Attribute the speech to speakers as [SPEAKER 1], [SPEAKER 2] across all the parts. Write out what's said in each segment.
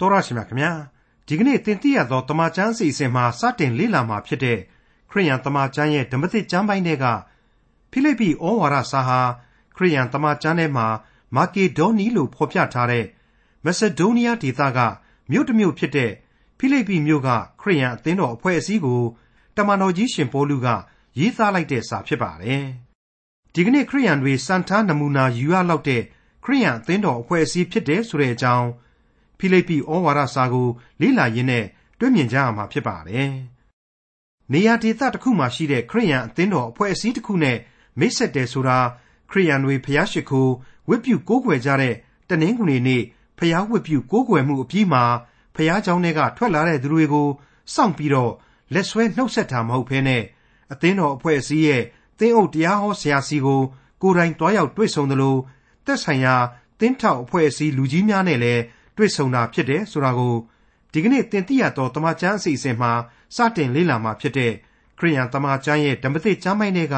[SPEAKER 1] တော်ရရှိမြခင်ဗျာဒီကနေ့သင်သိရသောတမန်ကျမ်းစီစဉ်မှာစတင်လေ့လာမှာဖြစ်တဲ့ခရိယန်တမန်ကျမ်းရဲ့ဓမ္မသစ်ကျမ်းပိုင်းတွေကဖိလိပ္ပိဩဝါဒစာဟာခရိယန်တမန်ကျမ်းထဲမှာမာကေဒေါနီလို့ဖော်ပြထားတဲ့မက်ဆေဒိုးနီးယားဒေသကမြို့တစ်မြို့ဖြစ်တဲ့ဖိလိပ္ပိမြို့ကခရိယန်အသင်းတော်အဖွဲ့အစည်းကိုတမန်တော်ကြီးရှင်ပေါလုကရေးသားလိုက်တဲ့စာဖြစ်ပါတယ်ဒီကနေ့ခရိယန်တွေစံထားနမူနာယူရလောက်တဲ့ခရိယန်အသင်းတော်အဖွဲ့အစည်းဖြစ်တယ်ဆိုတဲ့အကြောင်း ဖိလိပ္ပိဩဝါဒစာကိုလေ့လာရင်းနဲ့တွေ့မြင်ကြရမှာဖြစ်ပါတယ်။နေရာဒေသတစ်ခုမှာရှိတဲ့ခရိယန်အသင်းတော်အဖွဲ့အစည်းတစ်ခုနဲ့မိတ်ဆက်တယ်ဆိုတာခရိယန်တွေဖျားရှိခိုးဝတ်ပြုကိုးကွယ်ကြတဲ့တနင်္ဂနွေနေ့ဖျားဝတ်ပြုကိုးကွယ်မှုအပြီးမှာဖျားเจ้าတွေကထွက်လာတဲ့သူတွေကိုစောင့်ပြီးတော့လက်ဆွဲနှုတ်ဆက်တာမဟုတ်ဘဲနဲ့အသင်းတော်အဖွဲ့အစည်းရဲ့သင်းအုပ်တရားဟောဆရာစီကိုကိုယ်တိုင်တွားရောက်တွေ့ဆုံသလိုသက်ဆိုင်ရာသင်းထောက်အဖွဲ့အစည်းလူကြီးများနဲ့လည်း တွေ့ဆုံတာဖြစ်တယ်ဆိုတာကိုဒီကနေ့သင်သိရသောတမန်ကျမ်းအစီအစဉ်မှာစတင်လေ့လာမှာဖြစ်တဲ့ခရိယန်တမန်ကျမ်းရဲ့ဓမ္မသစ်ကျမ်းပိုင်းတွေက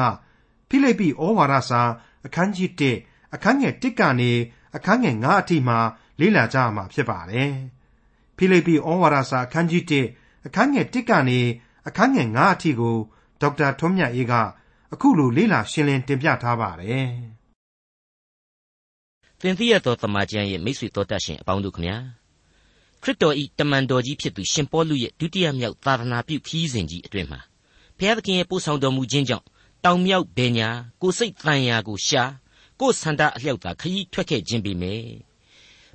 [SPEAKER 1] ဖိလိပ္ပိဩဝါဒစာအခန်းကြီး1အခန်းငယ်1ကနေအခန်းငယ်9အထိမှာလေ့လာကြရမှာဖြစ်ပါတယ်။ဖိလိပ္ပိဩဝါဒစာအခန်းကြီး1အခန်းငယ်1ကနေအခန်းငယ်9အထိကိုဒေါက်တာထွန်းမြတ်အေးကအခုလိုလေ့လာရှင်းလင်းတင်ပြထားပါတယ်။
[SPEAKER 2] သင်သိရသောတမန်ကျမ်းရဲ့မိတ်ဆွေတော်တတ်ရှင်အပေါင်းတို့ခမညာခရစ်တော်ဤတမန်တော်ကြီးဖြစ်သူရှင်ပေါလုရဲ့ဒုတိယမြောက်သာသနာပြုခီးစဉ်ကြီးအတွင်မှာဘုရားသခင်ရဲ့ပို့ဆောင်တော်မူခြင်းကြောင့်တောင်မြောက်ဘယ်ညာကိုစိတ်တန်ရာကိုရှာကိုဆန္ဒအလျောက်သာခရီးထွက်ခဲ့ခြင်းပေမယ်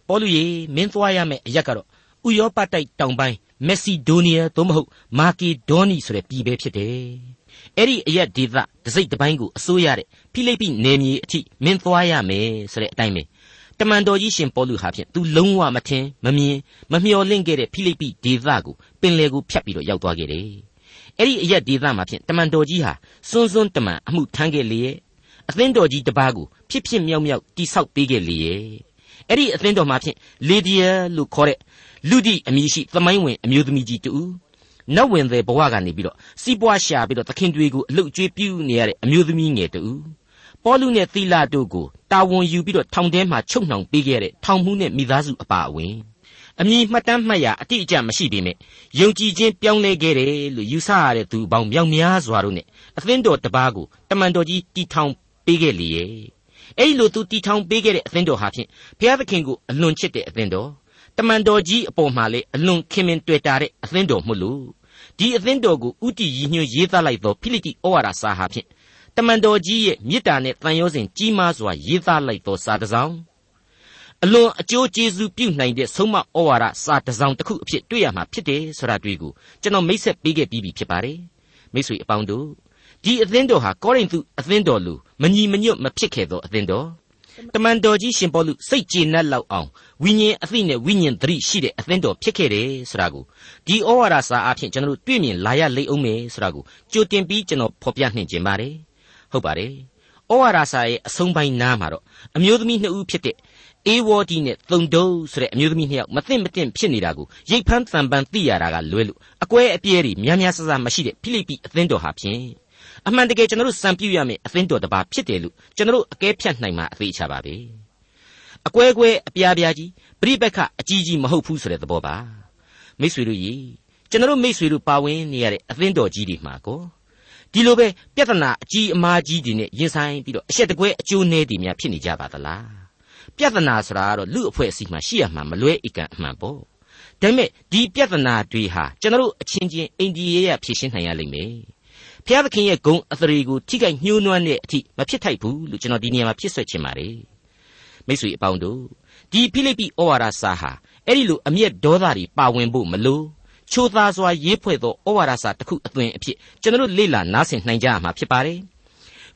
[SPEAKER 2] ပေါလုရေမင်းသွားရမယ့်အရက်ကတော့ဥရောပတိုက်တောင်ပိုင်းမက်ဆီဒိုးနီးယားသို့မဟုတ်မာကီဒေါနီဆိုတဲ့ပြည်ပဲဖြစ်တယ်အဲ့ဒီအရက်ဒေသတစိတ်တစ်ပိုင်းကိုအစိုးရတဲ့ဖိလိပ္ပိနယ်မြေအထိမင်းသွားရမယ်ဆိုတဲ့အတိုင်းပဲ တမန်တော်ကြီးရှင်ပေါလုဟာဖြင့်သူလုံးဝမထင်မမြင်မမျှော်လင့်ခဲ့တဲ့ဖိလိပ္ပိဒေသကိုပင်လယ်ကိုဖြတ်ပြီးတော့ရောက်သွားခဲ့တယ်။အဲ့ဒီအရက်ဒေသမှာဖြင့်တမန်တော်ကြီးဟာစွန်းစွန်းတမန်အမှုထမ်းခဲ့လေရဲ့အသင်းတော်ကြီးတစ်ပါးကိုဖြစ်ဖြစ်မြောက်မြောက်တိဆောက်ပေးခဲ့လေရဲ့အဲ့ဒီအသင်းတော်မှာဖြင့်လေဒီယာလို့ခေါ်တဲ့လူဒီအမည်ရှိသမိုင်းဝင်အမျိုးသမီးကြီးတူနတ်ဝင်တဲ့ဘဝကနေပြီးတော့စီးပွားရှာပြီးတော့သခင်တွေကိုအလုတ်ကျွေးပြုနေရတဲ့အမျိုးသမီးငယ်တူ ပေါလုနဲ့သီလာတို့ကိုတာဝန်ယူပြီးတော့ထောင်ထဲမှာချုပ်နှောင်ပေးခဲ့တဲ့ထောင်မှုနဲ့မိသားစုအပါအဝင်အမည်မှတ်တမ်းမှတ်ရအတိအကျမရှိပေမဲ့ယုံကြည်ခြင်းပြောင်းလဲခဲ့တယ်လို့ယူဆရတဲ့သူပေါင်းမြောက်များစွာတို့နဲ့အသင်းတော်တစ်ပါးကိုတမန်တော်ကြီးတီထောင်ပေးခဲ့လေရဲ့အဲ့လိုသူတီထောင်ပေးခဲ့တဲ့အသင်းတော်ဟာဖြင့်ဘုရားသခင်ကိုအလွန်ချစ်တဲ့အသင်းတော်တမန်တော်ကြီးအပေါ်မှာလေအလွန်ခင်မင်တွေ့တာတဲ့အသင်းတော်မှုလို့ဒီအသင်းတော်ကိုဥတီရည်ညွှန်းရေးသားလိုက်သောဖိလိတိဩဝါဒစာဟာဖြင့် တမန်တော်ကြီးရဲ့မေတ္တာနဲ့တန်ရောစဉ်ကြီးမားစွာရေးသားလိုက်သောစာတစ်စောင်အလွန်အကျိုးကျေးဇူးပြုနိုင်တဲ့ဆုံးမဩဝါဒစာတစ်စောင်တစ်ခုအဖြစ်တွေ့ရမှာဖြစ်တယ်ဆိုတာတွေ့ကိုကျွန်တော်မိတ်ဆက်ပေးခဲ့ပြီးပြီဖြစ်ပါတယ်မိတ်ဆွေအပေါင်းတို့ဒီအသင်းတော်ဟာကောရိန္သုအသင်းတော်လိုမညီမညွတ်မဖြစ်ခဲ့သောအသင်းတော်တမန်တော်ကြီးရှင်ပေါလုစိတ်ကျေနပ်လောက်အောင်ဝိညာဉ်အသိနဲ့ဝိညာဉ်သတိရှိတဲ့အသင်းတော်ဖြစ်ခဲ့တယ်ဆိုတာကိုဒီဩဝါဒစာအဖြစ်ကျွန်တော်တို့တွေ့မြင်လာရလိမ့်အောင်မယ်ဆိုတာကိုကြိုတင်ပြီးကျွန်တော်ဖော်ပြနှင်ခြင်းပါတယ် ဟုတ်ပါတယ်ဩဝါဒစာရဲ့အဆုံးပိုင်းနားမှာတော့အမျိုးသမီးနှစ်ဦးဖြစ်တဲ့အေဝေါဒီနဲ့သုံဒုံဆိုတဲ့အမျိုးသမီးနှစ်ယောက်မသိမ့်မသိမ့်ဖြစ်နေတာကိုရိတ်ဖမ်းတန်ပန်းသိရတာကလွဲလို့အကွဲအပြဲတွေများများဆဆမရှိတဲ့ဖိလိပ္ပိအသင်းတော်ဟာဖြင့်အမှန်တကယ်ကျွန်တော်တို့စံပြရမယ့်အသင်းတော်တစ်ပါးဖြစ်တယ်လို့ကျွန်တော်တို့အကဲဖြတ်နိုင်မှာအသေးချပါပဲအကွဲကွဲအပြားပြားကြီးပြိပက္ခအကြီးကြီးမဟုတ်ဘူးဆိုတဲ့သဘောပါမိษွေတို့ကြီးကျွန်တော်တို့မိษွေတို့ပါဝင်နေရတဲ့အသင်းတော်ကြီးတွေမှာကော ဒီလိုပဲပြဿနာအကြီးအမားကြီးတွေနဲ့ရင်ဆိုင်ပြီးတော့အရှက်တကွဲအကျိုးနည်းတွေများဖြစ်နေကြပါသလားပြဿနာဆိုတာကတော့လူအဖွဲ့အစည်းမှာရှိရမှာမလွဲအကန့်အမှန်ပေါ့ဒါပေမဲ့ဒီပြဿနာတွေဟာကျွန်တော်တို့အချင်းချင်းအိန္ဒိယရဖြေရှင်းနိုင်ရလိမ့်မယ်ဖျားသခင်ရဲ့ဂုံအသရေကိုထိခိုက်ညှိုးနွမ်းတဲ့အထိမဖြစ်ထိုက်ဘူးလို့ကျွန်တော်ဒီနေရာမှာဖြစ်ဆွဲချင်ပါတယ်မိတ်ဆွေအပေါင်းတို့ဒီဖိလိပ္ပိဩဝါဒစာဟာအဲ့ဒီလိုအမျက်ဒေါသတွေပါဝင်ဖို့မလို့ ချိုးသားစွာရေးဖွဲ့သောဩဝါဒစာတစ်ခုအသွင်အဖြစ်ကျွန်တော်တို့လေ့လာနားဆင်နိုင်ကြရမှာဖြစ်ပါတယ်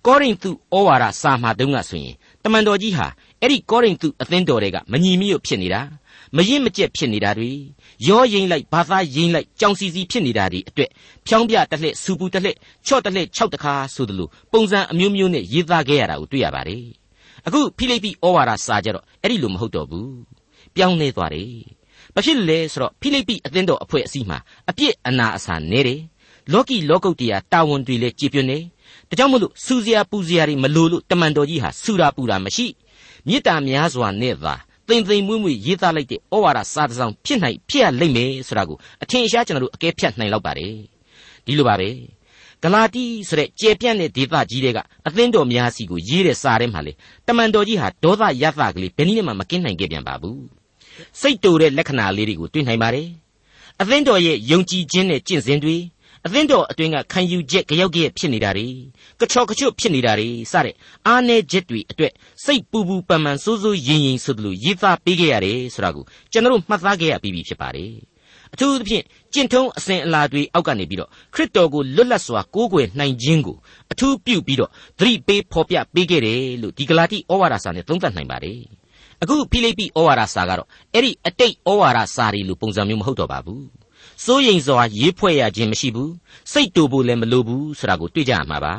[SPEAKER 2] ကောရိန္သုဩဝါဒစာမှာတုန်းကဆိုရင်တမန်တော်ကြီးဟာအဲ့ဒီကောရိန္သုအသင်းတော်တွေကမညီမညွတ်ဖြစ်နေတာမရင်မကျက်ဖြစ်နေတာတွေရောရင်လိုက်ဘာသာရင်လိုက်ကြောင်စီစီဖြစ်နေတာတွေအတွက်ဖြောင်းပြတစ်လှည့်စူပူတစ်လှည့်ချော့တစ်လှည့်၆တခါဆိုသလိုပုံစံအမျိုးမျိုးနဲ့ရေးသားခဲ့ရတာကိုတွေ့ရပါတယ်အခုဖိလိပ္ပိဩဝါဒစာကြတော့အဲ့ဒီလိုမဟုတ်တော့ဘူးပြောင်းလဲသွားတယ် ဘာဖြစ်လဲဆိုတော့ဖိလိပ္ပိအသင်းတော်အဖွဲ့အစည်းမှာအပြစ်အနာအဆာနေတယ်လောကီလောကုတ်တရားတာဝန်တွေလည်းကြည်ပြွနေဒါကြောင့်မို့လို့စူစရာပူစရာတွေမလိုလို့တမန်တော်ကြီးဟာစူတာပူတာမရှိမေတ္တာများစွာနဲ့သာသိမ့်သိမ့်မွေ့မွေ့ရေးသားလိုက်တဲ့ဩဝါဒစာတစ်စောင်ဖြစ်နိုင်ဖြစ်ရလိမ့်မယ်ဆိုတာကိုအထင်ရှားကျွန်တော်တို့အကဲဖြတ်နိုင်လောက်ပါတယ်ဒီလိုပါပဲဂလာတိဆိုတဲ့ကျေပြန့်တဲ့ဒေသကြီးတွေကအသင်းတော်များစီကိုရေးတဲ့စာထဲမှာလေတမန်တော်ကြီးဟာဒေါသရသကလေးဘယ်နည်းမှမကင်းနိုင်ခဲ့ပြန်ပါဘူး စိတ်တူတဲ့လက္ခဏာလေးတွေကိုတွေ့နိုင်ပါတယ်အသင်းတော်ရဲ့ယုံကြည်ခြင်းနဲ့ကျင့်စဉ်တွေအသင်းတော်အတွင်းကခံယူချက်ကြောက်ကြက်ဖြစ်နေတာတွေကချော်ကချွတ်ဖြစ်နေတာတွေစတဲ့အားနည်းချက်တွေအတွက်စိတ်ပူပူပန်ပန်စိုးစိုးရင်ရင်ဆိုသလိုရေးသားပေးခဲ့ရတယ်ဆိုတာကိုကျွန်တော်မှတ်သားခဲ့ရပြီးပြီဖြစ်ပါတယ်အထူးသဖြင့်ကျင့်ထုံးအစဉ်အလာတွေအောက်ကနေပြီးတော့ခရစ်တော်ကိုလွတ်လပ်စွာကိုးကွယ်နိုင်ခြင်းကိုအထူးပြုပြီးတော့သတိပေးဖော်ပြပေးခဲ့တယ်လို့ဒီဂလာတိဩဝါဒစာနဲ့သုံးသပ်နိုင်ပါတယ် အခုဖိလိပ္ပိဩဝါဒစာကတော့အဲ့ဒီအတိတ်ဩဝါဒစာတွေလိုပုံစံမျိုးမဟုတ်တော့ပါဘူးစိုးရိမ်စွာရေးဖွဲ့ရခြင်းမရှိဘူးစိတ်တူဖို့လည်းမလိုဘူးဆိုတာကိုတွေ့ကြရမှာပါ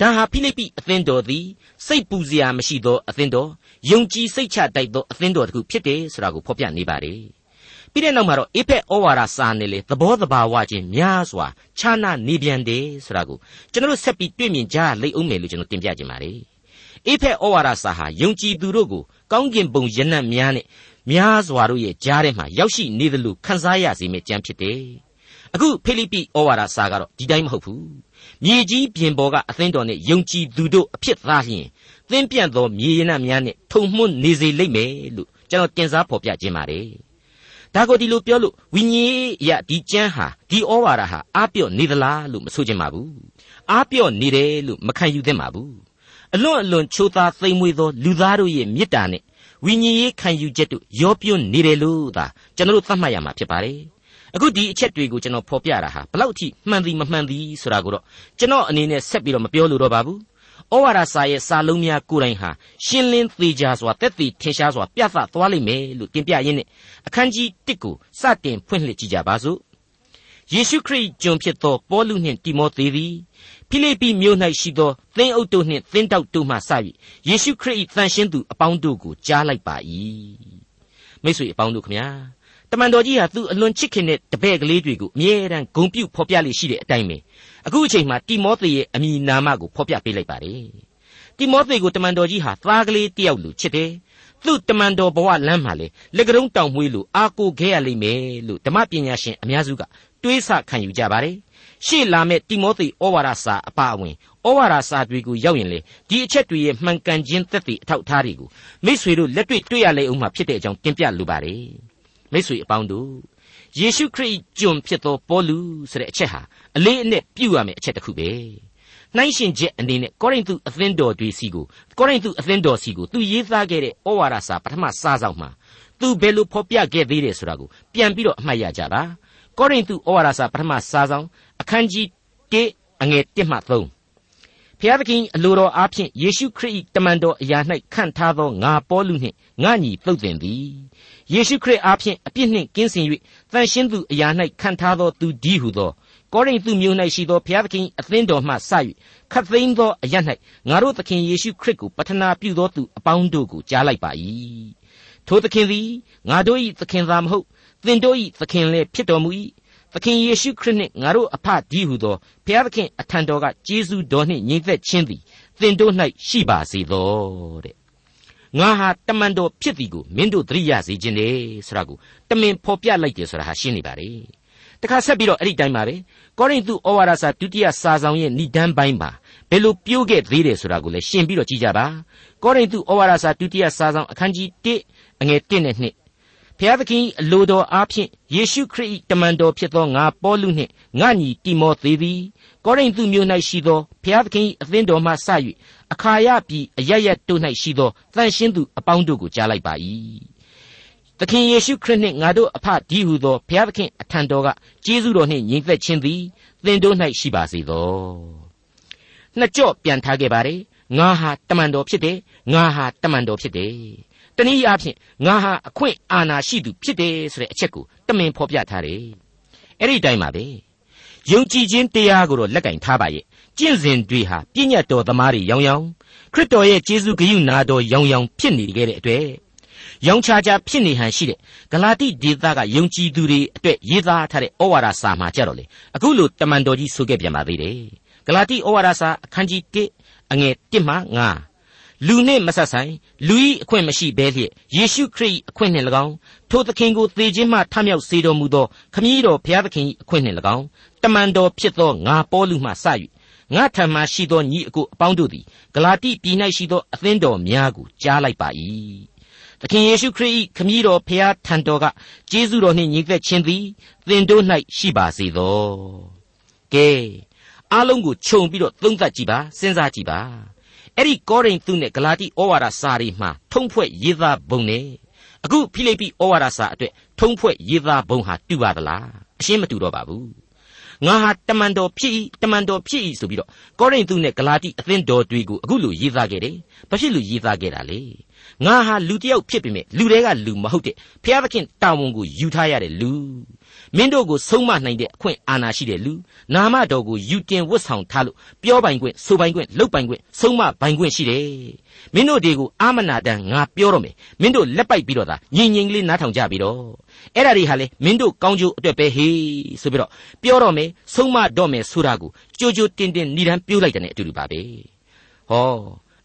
[SPEAKER 2] ဒါဟာဖိလိပ္ပိအသင်းတော်သည်စိတ်ပူစရာမရှိသောအသင်းတော်ယုံကြည်စိတ်ချတိုက်သောအသင်းတော်တစ်ခုဖြစ်တယ်ဆိုတာကိုဖော်ပြနေပါတယ်ပြီးတဲ့နောက်မှာတော့အေဖက်ဩဝါဒစာနဲ့လေသဘောတဘာဝချင်းများစွာခြားနာနေပြန်တယ်ဆိုတာကိုကျွန်တော်ဆက်ပြီးတွေ့မြင်ကြလိမ့်အောင်မယ်လို့ကျွန်တော်တင်ပြခြင်းပါတယ် အေဖက်ဩဝါဒစာဟာယုံကြည်သူတို့ကိုကောင်းကင်ဘုံရနံ့များနဲ့များစွာတို့ရဲ့ကြားထဲမှာရောက်ရှိနေသလိုခန်းစားရစေမယ့်ကြံဖြစ်တယ်အခုဖိလိပ္ပိဩဝါဒစာကတော့ဒီတိုင်းမဟုတ်ဘူးမြေကြီးပြင်ပေါ်ကအသင်းတော်နဲ့ယုံကြည်သူတို့အဖြစ်သားလျင်သင်ပြန့်သောမြေရနံ့များနဲ့ထုံမှွန်းနေစေလိမ့်မယ်လို့ကျွန်တော်တင်စားဖော်ပြခြင်းပါတယ်ဒါကိုဒီလိုပြောလို့ဝိညာဉ်ရဒီကျမ်းဟာဒီဩဝါဒဟာအားပြော့နေသလားလို့မဆိုချင်ပါဘူးအားပြော့နေတယ်လို့မခံယူသင့်ပါဘူး အလွန်အလွန်ချိုးသားသိမ်မွေ့သောလူသားတို့ရဲ့မေတ္တာနဲ့ဝိညာဉ်ရေးခံယူချက်တို့ရောပြွတ်နေတယ်လို့သာကျွန်တော်တို့သတ်မှတ်ရမှာဖြစ်ပါတယ်အခုဒီအချက်တွေကိုကျွန်တော်ဖော်ပြတာဟာဘလောက်အထိမှန်သည်မမှန်သည်ဆိုတာကိုတော့ကျွန်တော်အနေနဲ့ဆက်ပြီးတော့မပြောလို့တော့ပါဘူးဩဝါဒစာရဲ့စာလုံးများကိုယ်တိုင်ဟာရှင်းလင်းသေးကြစွာတက်သေးထင်ရှားစွာပြသသွားလိမ့်မယ်လို့တင်ပြရင်းနဲ့အခန်းကြီး1ကိုစတင်ဖွင့်လှစ်ကြည့်ကြပါစို့ယေရှုခရစ်ကျွန်ဖြစ်သောပေါလုနှင့်တိမောသေသည် ဖိလိပ္ပိမြို့၌ရှိသောသင်းအုပ်တို့နှင့်သင်းတောက်တို့မှစ၍ယေရှုခရစ်၏တန်ရှင်းသူအပေါင်းတို့ကိုကြားလိုက်ပါ၏မိတ်ဆွေအပေါင်းတို့ခမညာတမန်တော်ကြီးဟာသူအလွန်ချစ်ခင်တဲ့တပည့်ကလေးတွေကိုအမြဲတမ်းဂုဏ်ပြုဖော်ပြလိရှိတဲ့အတိုင်းပဲအခုအချိန်မှာတိမောသေရဲ့အမည်နာမကိုဖော်ပြပေးလိုက်ပါတယ်တိမောသေကိုတမန်တော်ကြီးဟာသားကလေးတယောက်လိုချစ်တယ်သူ့တမန်တော်ဘဝလမ်းမှာလေလက်ကတုံးတောင်မွေးလို့အာကိုခဲ့ရလိမ့်မယ်လို့ဓမ္မပညာရှင်အများစုကတွေးဆခံယူကြပါတယ် ရှေ့လာမဲ့တိမောသေဩဝါဒစာအပါအဝင်ဩဝါဒစာတွေကိုရောက်ရင်လေဒီအချက်တွေရဲ့မှန်ကန်ခြင်းသက်သေအထောက်အထားတွေကိုမိษွေတို့လက်တွေ့တွေ့ရလိမ့်အောင်မှာဖြစ်တဲ့အကြောင်းတင်ပြလိုပါတယ်မိษွေအပေါင်းတို့ယေရှုခရစ်ကျွန်ဖြစ်သောပေါလုဆိုတဲ့အချက်ဟာအလေးအနက်ပြုရမယ်အချက်တစ်ခုပဲနှိုင်းရှင်ချက်အနေနဲ့ကောရိန္သုအသင်းတော်တွေစီကိုကောရိန္သုအသင်းတော်စီကိုသူရေးသားခဲ့တဲ့ဩဝါဒစာပထမစာဆောင်မှာသူဘယ်လိုဖော်ပြခဲ့သေးတယ်ဆိုတာကိုပြန်ပြီးတော့အမှတ်ရကြပါ ကောရိန္သုဩဝါဒစာပထမစာဆောင်အခန်းကြီး1အငယ်1မှ3ဖျားသခင်အလိုတော်အားဖြင့်ယေရှုခရစ်၏တမန်တော်အရာ၌ခန့်ထားသောငါပေါလုနှင့်ငါညီသုတ်သင်သည်ယေရှုခရစ်အားဖြင့်အပြစ်နှင့်ကင်းစင်၍တန်ရှင်းသူအရာ၌ခန့်ထားသောသူဒီဟုသောကောရိန္သုမြို့၌ရှိသောဘုရားသခင်အသင်းတော်မှစ၍ခတ်သိမ်းသောအရ၌ငါတို့သခင်ယေရှုခရစ်ကိုပတနာပြုသောသူအပေါင်းတို့ကိုကြားလိုက်ပါ၏ထိုသခင်သည်ငါတို့၏သခင်သာမဟုတ် သင်တို့၏သခင်လည်းဖြစ်တော်မူ၏သခင်ယေရှုခရစ်နှင့်ငါတို့အဖဒီဟုသောဘုရားသခင်အထံတော်ကကျေးဇူးတော်နှင့်ညီသက်ခြင်းသည်သင်တို့၌ရှိပါစေသောတဲ့ငါဟာတမန်တော်ဖြစ်သည်ကိုမင်းတို့သတိရစေခြင်းလေဆိုတာကိုတမင်ဖော်ပြလိုက်တယ်ဆိုတာဟာရှင်းနေပါလေတခါဆက်ပြီးတော့အဲ့ဒီတိုင်းပါပဲကောရိန္သုဩဝါဒစာဒုတိယစာဆောင်ရဲ့ဏိဒန်းပိုင်းမှာဘယ်လိုပြိုးခဲ့သေးတယ်ဆိုတာကိုလည်းရှင်းပြီးတော့ကြည့်ကြပါကောရိန္သုဩဝါဒစာဒုတိယစာဆောင်အခန်းကြီး1အငယ်1နဲ့2 ဖျားသခင်အလိုတော်အားဖြင့်ယေရှုခရစ်တမန်တော်ဖြစ်သောငါပေါလုနှင့်ငါညီတိမောသေသည်ကောရိန္သုမြို့၌ရှိသောဖျားသခင်အသင်းတော်မှစ၍အခါရပြည်အရရတို့၌ရှိသောတန်ရှင်းသူအပေါင်းတို့ကိုကြားလိုက်ပါ၏သခင်ယေရှုခရစ်နှင့်ငါတို့အဖဒီဟုသောဘုရားသခင်အထံတော်ကကျေးဇူးတော်နှင့်ညီသက်ခြင်းသည်သင်တို့၌ရှိပါစေသောနှစ်ကြော့ပြန်ထားခဲ့ပါれငါဟာတမန်တော်ဖြစ်တယ်ငါဟာတမန်တော်ဖြစ်တယ် တနည်းအားဖြင့်ငါဟာအခွင့်အာဏာရှိသူဖြစ်တယ်ဆိုတဲ့အချက်ကိုတမင်ဖော်ပြထားတယ်အဲ့ဒီတိုင်းပါပဲယုံကြည်ခြင်းတရားကိုတော့လက်ကင်ထားပါရဲ့ကျင့်စဉ်တွေဟာပြည့်ညတ်တော်သမားတွေရောင်ရောင်ခရစ်တော်ရဲ့ကျေးဇူးဂရုဏာတော်ရောင်ရောင်ဖြစ်နေခဲ့တဲ့အတွက်ရောင်ချာချာဖြစ်နေဟန်ရှိတဲ့ဂလာတိဒေသကယုံကြည်သူတွေအတွက်ရေးသားထားတဲ့ဩဝါဒစာမှာကြတော့လေအခုလိုတမန်တော်ကြီးဆိုခဲ့ပြန်ပါသေးတယ်ဂလာတိဩဝါဒစာအခန်းကြီး1အငယ်1မှ9 လူနှင့်မဆက်ဆိုင်လူ၏အခွင့်မရှိဘဲလျက်ယေရှုခရစ်၏အခွင့်နှင့်၎င်းထိုသခင်ကိုသေခြင်းမှထမြောက်စေတော်မူသောခမည်းတော်ဘုရားသခင်၏အခွင့်နှင့်၎င်းတမန်တော်ဖြစ်သောငါပေါလုမှစ၍ငါထံမှရှိသောညီအကိုအပေါင်းတို့သည်ဂလာတိပြည်၌ရှိသောအသင်းတော်များကိုကြားလိုက်ပါ၏သခင်ယေရှုခရစ်၏ခမည်းတော်ဖျားထံတော်ကကျေးဇူးတော်နှင့်ညီသက်ခြင်းသည်သင်တို့၌ရှိပါစေသောကဲအားလုံးကိုခြုံပြီးတော့သုံးသပ်ကြည့်ပါစဉ်းစားကြည့်ပါ အဲ့ဒီကောရိန္သုနဲ့ဂလာတိဩဝါဒစာတွေမှာထုံးဖွဲ့ရေးသားပုံနဲ့အခုဖိလိပ္ပိဩဝါဒစာအတွက်ထုံးဖွဲ့ရေးသားပုံဟာတူပါသလားအရှင်းမတူတော့ပါဘူးငါဟာတမန်တော်ဖြစ်၏တမန်တော်ဖြစ်၏ဆိုပြီးတော့ကောရိန္သုနဲ့ဂလာတိအသင်းတော်တွေကိုအခုလိုရေးသားခဲ့တယ်။ဘာဖြစ်လို့ရေးသားခဲ့တာလဲ။ငါဟာလူတစ်ယောက်ဖြစ်ပေမဲ့လူတွေကလူမဟုတ်တဲ့ဖျားသခင်တာဝန်ကိုယူထားရတဲ့လူ မင်းတို့ကိုဆုံးမနိုင်တဲ့အခွင့်အာဏာရှိတဲ့လူနာမတော်ကိုယူတင်ဝတ်ဆောင်ထားလို့ပြောပိုင်ခွင့်ဆိုပိုင်ခွင့်လုပ်ပိုင်ခွင့်ဆုံးမပိုင်ခွင့်ရှိတယ်မင်းတို့တွေကိုအာမနာတန်ငါပြောတော့မယ်မင်းတို့လက်ပိုက်ပြီးတော့သာငြိမ်ငြိမ်လေးနားထောင်ကြပြီးတော့အဲ့ဒါတွေဟာလေမင်းတို့ကောင်းကျိုးအတွက်ပဲဟေးဆိုပြီးတော့ပြောတော့မယ်ဆုံးမတော့မယ်ဆိုတာကိုကြိုကြိုတင်တင်ဏိဒန်းပြောလိုက်တဲ့အတူတူပါပဲဟော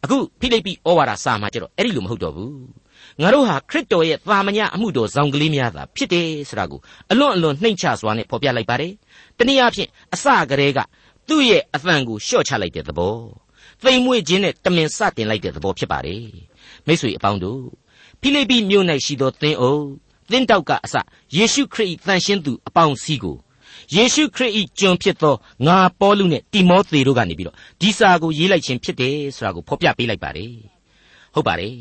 [SPEAKER 2] အခုဖိလိပ္ပိဩဝါဒစာမှာကျတော့အဲ့ဒီလိုမဟုတ်တော့ဘူး ငါတို့ဟာခရစ်တော်ရဲ့သာမညအမှုတော်ဆောင်ကလေးများသာဖြစ်တယ်ဆိုတာကိုအလွန်အလွန်နှိမ့်ချစွာနဲ့ဖော်ပြလိုက်ပါတယ်။တနည်းအားဖြင့်အစကတည်းကသူ့ရဲ့အသံကိုလျှော့ချလိုက်တဲ့သဘော။သိမ်မွေ့ခြင်းနဲ့တမင်စတင်လိုက်တဲ့သဘောဖြစ်ပါတယ်။မိတ်ဆွေအပေါင်းတို့ဖိလိပ္ပိမြို့၌ရှိသောသင်းအုပ်သင်းတောက်ကအစယေရှုခရစ်၏တန်ရှင်းသူအပေါင်းစီးကိုယေရှုခရစ်၏ကျွန်ဖြစ်သောငါပေါလုနဲ့တိမောသေတို့ကနေပြီးတော့ဒီစာကိုရေးလိုက်ခြင်းဖြစ်တယ်ဆိုတာကိုဖော်ပြပေးလိုက်ပါတယ်။ဟုတ်ပါတယ်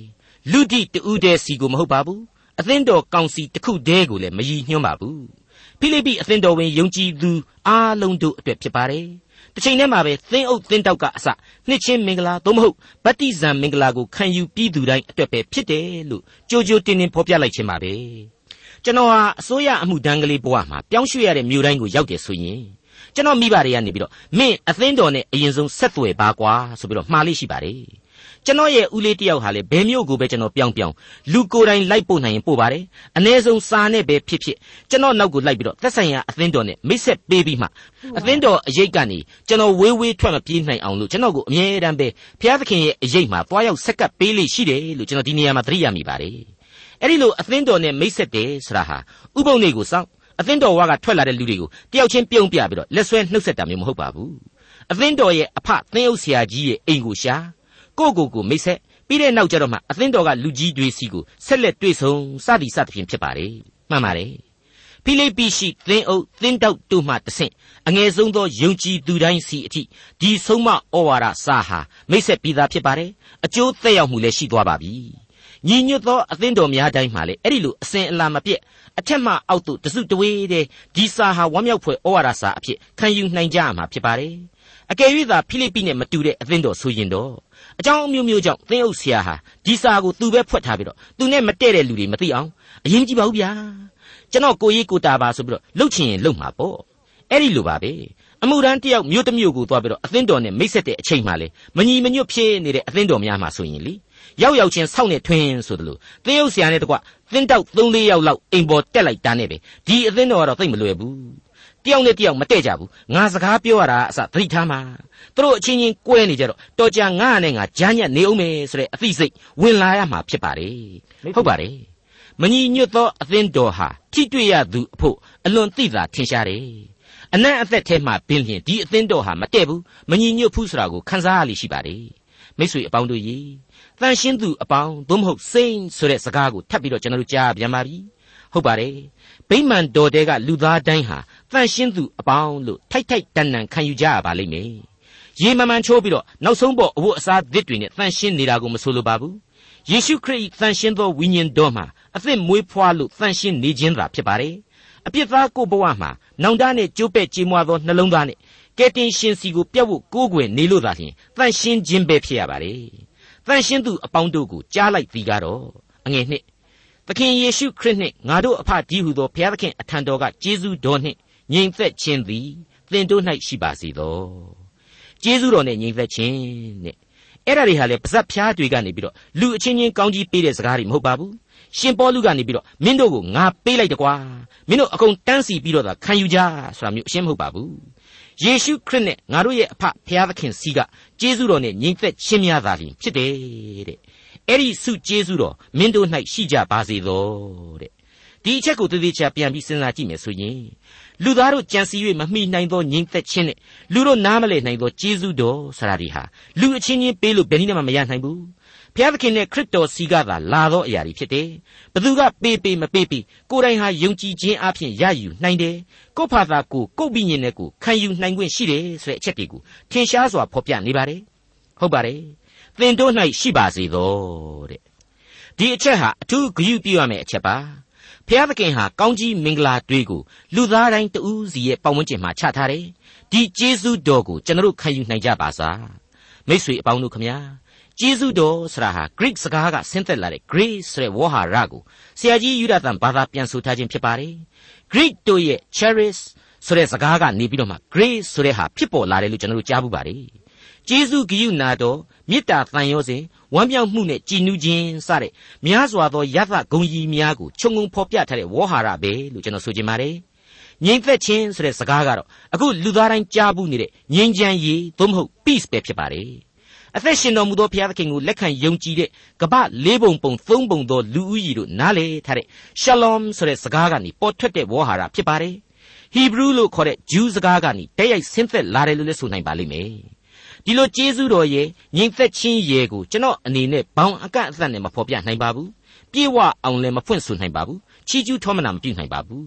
[SPEAKER 2] လူတိတူးတဲ့စီကိုမဟုတ်ပါဘူးအသင်းတော်ကောင်စီတစ်ခုတည်းကိုလည်းမရည်ညွှန်းပါဘူးဖိလိပ္ပိအသင်းတော်ဝင်ယုံကြည်သူအားလုံးတို့အတွက်ဖြစ်ပါတယ်တစ်ချိန်တည်းမှာပဲသင်းအုပ်သင်းတောက်ကအစနှစ်ချင်းမင်္ဂလာသို့မဟုတ်ဗတ္တိဇံမင်္ဂလာကိုခံယူပြီးသူတိုင်းအတွက်ပဲဖြစ်တယ်လို့ကြိုးကြိုးတင်တင်ဖော်ပြလိုက်ခြင်းပါပဲကျွန်တော်ဟာအစိုးရအမှုတန်းကလေးဘဝမှာပြောင်းရွှေ့ရတဲ့မြို့တိုင်းကိုရောက်တယ်ဆိုရင်ကျွန်တော်မိဘတွေကနေပြီးတော့မင်းအသင်းတော်နဲ့အရင်ဆုံးဆက်သွယ်ပါကွာဆိုပြီးတော့မှားလိရှိပါတယ် ကျွန်တော်ရဲ့ဦးလေးတယောက်ဟာလေဘယ်မျိုးကိုပဲကျွန်တော်ပြောင်းပြောင်းလူကိုယ်တိုင်လိုက်ပို့နိုင်ရင်ပို့ပါတယ်အ ਨੇ ဆုံးစာနဲ့ပဲဖြစ်ဖြစ်ကျွန်တော်နောက်ကိုလိုက်ပြီးတော့သက်ဆိုင်ရာအသင်းတော်နဲ့မိတ်ဆက်ပေးပြီးမှအသင်းတော်အရေးကနေကျွန်တော်ဝေးဝေးထွက်မပြေးနိုင်အောင်လို့ကျွန်တော်ကိုအမြဲတမ်းပဲဘုရားသခင်ရဲ့အရေးမှာတွားရောက်ဆက်ကပ်ပေးလိရှိတယ်လို့ကျွန်တော်ဒီနေရာမှာသတိရမိပါတယ်အဲ့ဒီလိုအသင်းတော်နဲ့မိတ်ဆက်တယ်ဆိုတာဟာဥပုံတွေကိုစောင့်အသင်းတော်ဝါကထွက်လာတဲ့လူတွေကိုတယောက်ချင်းပြုံးပြပြီးတော့လက်ဆွဲနှုတ်ဆက်တာမျိုးမဟုတ်ပါဘူးအသင်းတော်ရဲ့အဖသင်းအုပ်ဆရာကြီးရဲ့အိမ်ကိုရှာ ကိုကိုကိုမိတ်ဆက်ပြီးတဲ့နောက်ကျတော့မှအသင်းတော်ကလူကြီးတွေစီကိုဆက်လက်တွေ့ဆုံစသည်စသဖြင့်ဖြစ်ပါတယ်မှန်ပါတယ်ဖိလိပ္ပိရှိသင်းအုပ်သင်းတောက်တို့မှတဆင့်အငယ်ဆုံးသောယုံကြည်သူတိုင်းစီအထိဒီဆုံးမဩဝါဒစာဟာမိတ်ဆက်ပြီးသားဖြစ်ပါတယ်အကျိုးသက်ရောက်မှုလည်းရှိသွားပါပြီညီညွတ်သောအသင်းတော်များတိုင်းမှာလေအဲ့ဒီလိုအစဉ်အလာမပြတ်အထက်မှအောက်သို့တစုတဝေးတဲ့ဒီစာဟာဝမ်းမြောက်ဖွယ်ဩဝါဒစာအဖြစ်ခံယူနိုင်ကြရမှာဖြစ်ပါတယ် အကယ်၍သာဖိလိပ္ပိနဲ့မတူတဲ့အသင်းတော်ဆိုရင်တော့အကြောင်းအမျိုးမျိုးကြောင့်သင်းအုပ်ဆရာဟာဒီစာကိုသူပဲဖွက်ထားပြီးတော့သူနဲ့မတည့်တဲ့လူတွေမသိအောင်အရင်ကြည့်ပါဦးဗျာကျွန်တော်ကိုရေးကိုတာပါဆိုပြီးတော့လှုပ်ချင်ရင်လှုပ်မှာပေါ့အဲ့ဒီလိုပါပဲအမှုရန်တယောက်မြို့တစ်မြို့ကိုသွားပြီးတော့အသင်းတော်နဲ့မိတ်ဆက်တဲ့အချိန်မှလေမညီမညွတ်ဖြစ်နေတဲ့အသင်းတော်များမှာဆိုရင်လေရောက်ရောက်ချင်းစောင့်နေထွင်းဆိုတယ်လို့သင်းအုပ်ဆရာနဲ့တကွသင်းတောက်၃၄ယောက်လောက်အိမ်ပေါ်တက်လိုက်တာနဲ့ပဲဒီအသင်းတော်ကတော့သိမလွယ်ဘူး တယောက်နဲ့တယောက်မတည့်ကြဘူးငါစကားပြောရတာအစသတိထားမှာသူတို့အချင်းချင်းကွဲနေကြတော့တော်ကြာငါနဲ့ငါဂျမ်းညက်နေအောင်မယ်ဆိုတဲ့အသိစိတ်ဝင်လာရမှာဖြစ်ပါတယ်ဟုတ်ပါတယ်မညီညွတ်သောအသင်းတော်ဟာထိတွေ့ရသူအဖို့အလွန်သိသာထင်ရှားတယ်အနံ့အသက်ထဲမှာပင်ဖြင့်ဒီအသင်းတော်ဟာမတည့်ဘူးမညီညွတ်ဘူးဆိုတာကိုခန်းစားရလိရှိပါတယ်မိတ်ဆွေအပေါင်းတို့ရေတန်ရှင်းသူအပေါင်းသို့မဟုတ်စိန်ဆိုတဲ့စကားကိုထပ်ပြီးတော့ကျွန်တော်တို့ကြားပြန်ပါပြီဟုတ်ပါတယ်ဗိမာန်တော်တဲကလူသားတိုင်းဟာ တန်ရှင်းသူအပေါင်းလို့ထိုက်ထိုက်တန်တန်ခံယူကြရပါလိမ့်မယ်ရေမမှန်ချိုးပြီးတော့နောက်ဆုံးပေါ်အဝတ်အစားသစ်တွေနဲ့တန်ရှင်းနေတာကိုမဆိုလိုပါဘူးယေရှုခရစ်တန်ရှင်းသောဝိညာဉ်တော်မှာအသစ်မွေးဖွားလို့တန်ရှင်းနေခြင်းသာဖြစ်ပါတယ်အပြစ်သားကိုဘဝမှာနောင်တနဲ့ကြိုးပဲ့ကြေးမွားသောနှလုံးသားနဲ့ကယ်တင်ရှင်စီကိုပြတ်ဖို့ကိုးကွယ်နေလို့သာလျှင်တန်ရှင်းခြင်းပဲဖြစ်ရပါတယ်တန်ရှင်းသူအပေါင်းတို့ကိုကြားလိုက်သည်ကတော့အငယ်နှစ်သခင်ယေရှုခရစ်နှင့်ငါတို့အဖဒီဟုသောဘုရားသခင်အထံတော်ကကျေးဇူးတော်နှင့် ငြိမ်သက်ခြင်းသည်သင်တို့၌ရှိပါစေသောကျေးဇူးတော်နဲ့ငြိမ်သက်ခြင်းနဲ့အဲ့ဒါတွေဟာလေပါဇက်ဖျားတွေကနေပြီးတော့လူအချင်းချင်းကောင်းကြီးပေးတဲ့စကားတွေမဟုတ်ပါဘူးရှင်ပေါလုကနေပြီးတော့မင်းတို့ကိုငါပေးလိုက်တကွာမင်းတို့အကုန်တန်းစီပြီးတော့သာခံယူကြဆိုတာမျိုးအရှင်းမဟုတ်ပါဘူးယေရှုခရစ်နဲ့ငါတို့ရဲ့အဖဖျားသခင်စီကကျေးဇူးတော်နဲ့ညီသက်ချင်းများသာလျှင်ဖြစ်တယ်တဲ့အဲ့ဒီဆုကျေးဇူးတော်မင်းတို့၌ရှိကြပါစေသောတဲ့ ဒီအချက်ကိုသေသေးချာပြန်ပြီးစဉ်းစားကြည့်မယ်ဆိုရင်လူသားတို့ကြံစည်၍မမိနိုင်သောငြိမ်သက်ခြင်းနဲ့လူတို့နားမလည်နိုင်သောကျေးဇူးတော်ဆိုတာဒီဟာလူအချင်းချင်းပေးလို့ဘယ်နည်းမှမရနိုင်ဘူးဘုရားသခင်နဲ့ခရစ်တော်စီကသာလာသောအရာတွေဖြစ်တယ်ဘသူကပေးပေးမပေးပေးကိုယ်တိုင်ဟာယုံကြည်ခြင်းအပြင်ရယူနိုင်တယ်ကိုယ့်ဖာသာကိုကိုယ့်ဘိညာဉ်နဲ့ကိုခံယူနိုင်ခွင့်ရှိတယ်ဆိုတဲ့အချက်တွေကိုထင်ရှားစွာဖော်ပြနေပါတယ်ဟုတ်ပါတယ်သင်တို့၌ရှိပါစေသောတဲ့ဒီအချက်ဟာအထူးဂရုပြုရမယ့်အချက်ပါ ဖျားသခင်ဟာကောင်းကြီးမင်္ဂလာတွေကိုလူသားတိုင်းတဦးစီရဲ့ပတ်ဝန်းကျင်မှာချထားတယ်ဒီကျေးဇူးတော်ကိုကျွန်တော်ခံယူနိုင်ကြပါစားမိတ်ဆွေအပေါင်းတို့ခမညာကျေးဇူးတော်ဆိုတာဟာ Greek စကားကဆင်းသက်လာတဲ့ grace ဆိုတဲ့ဝေါ်ဟာရကိုဆရာကြီးယူဒသန်ဘာသာပြန်ဆိုထားခြင်းဖြစ်ပါတယ် Greek တို့ရဲ့ charis ဆိုတဲ့စကားကနေပြီးတော့မှ grace ဆိုတဲ့ဟာဖြစ်ပေါ်လာတယ်လို့ကျွန်တော်တို့ကြားဘူးပါတယ်ကျေးဇူးဂရုနာတော် မေတ္တာတန်ရောစဉ်ဝမ်းမြောက်မှုနဲ့ကြည်နူးခြင်းစတဲ့များစွာသောယသဂုံကြီးများကိုခြုံငုံဖော်ပြထားတဲ့ဝေါ်ဟာရပဲလို့ကျွန်တော်ဆိုချင်ပါတယ်ငြိမ်သက်ခြင်းဆိုတဲ့စကားကတော့အခုလူသားတိုင်းကြားဘူးနေတဲ့ငြိမ်းချမ်းရေးသို့မဟုတ် peace ပဲဖြစ်ပါတယ်အသက်ရှင်တော်မူသောဘုရားသခင်ကိုလက်ခံယုံကြည်တဲ့ကပ္ပလေးပုံပုံသုံးပုံသောလူဦးကြီးတို့နားလေထားတဲ့ shalom ဆိုတဲ့စကားကနေပေါ်ထွက်တဲ့ဝေါ်ဟာရဖြစ်ပါတယ်ဟီဘရူးလို့ခေါ်တဲ့ဂျူးစကားကနေတည့်ရိုက်ဆင်းသက်လာတယ်လို့လည်းဆိုနိုင်ပါလိမ့်မယ် ဒီလိုကျေးဇူးတော်ရဲ့ငြိမ်သက်ခြင်းရဲ့ကိုကျွန်တော်အနေနဲ့ဘောင်အကန့်အသတ်နဲ့မဖော်ပြနိုင်ပါဘူးပြေဝအောင်လည်းမဖွင့်ဆိုနိုင်ပါဘူးချီးကျူးထောမနာမပြုနိုင်ပါဘူး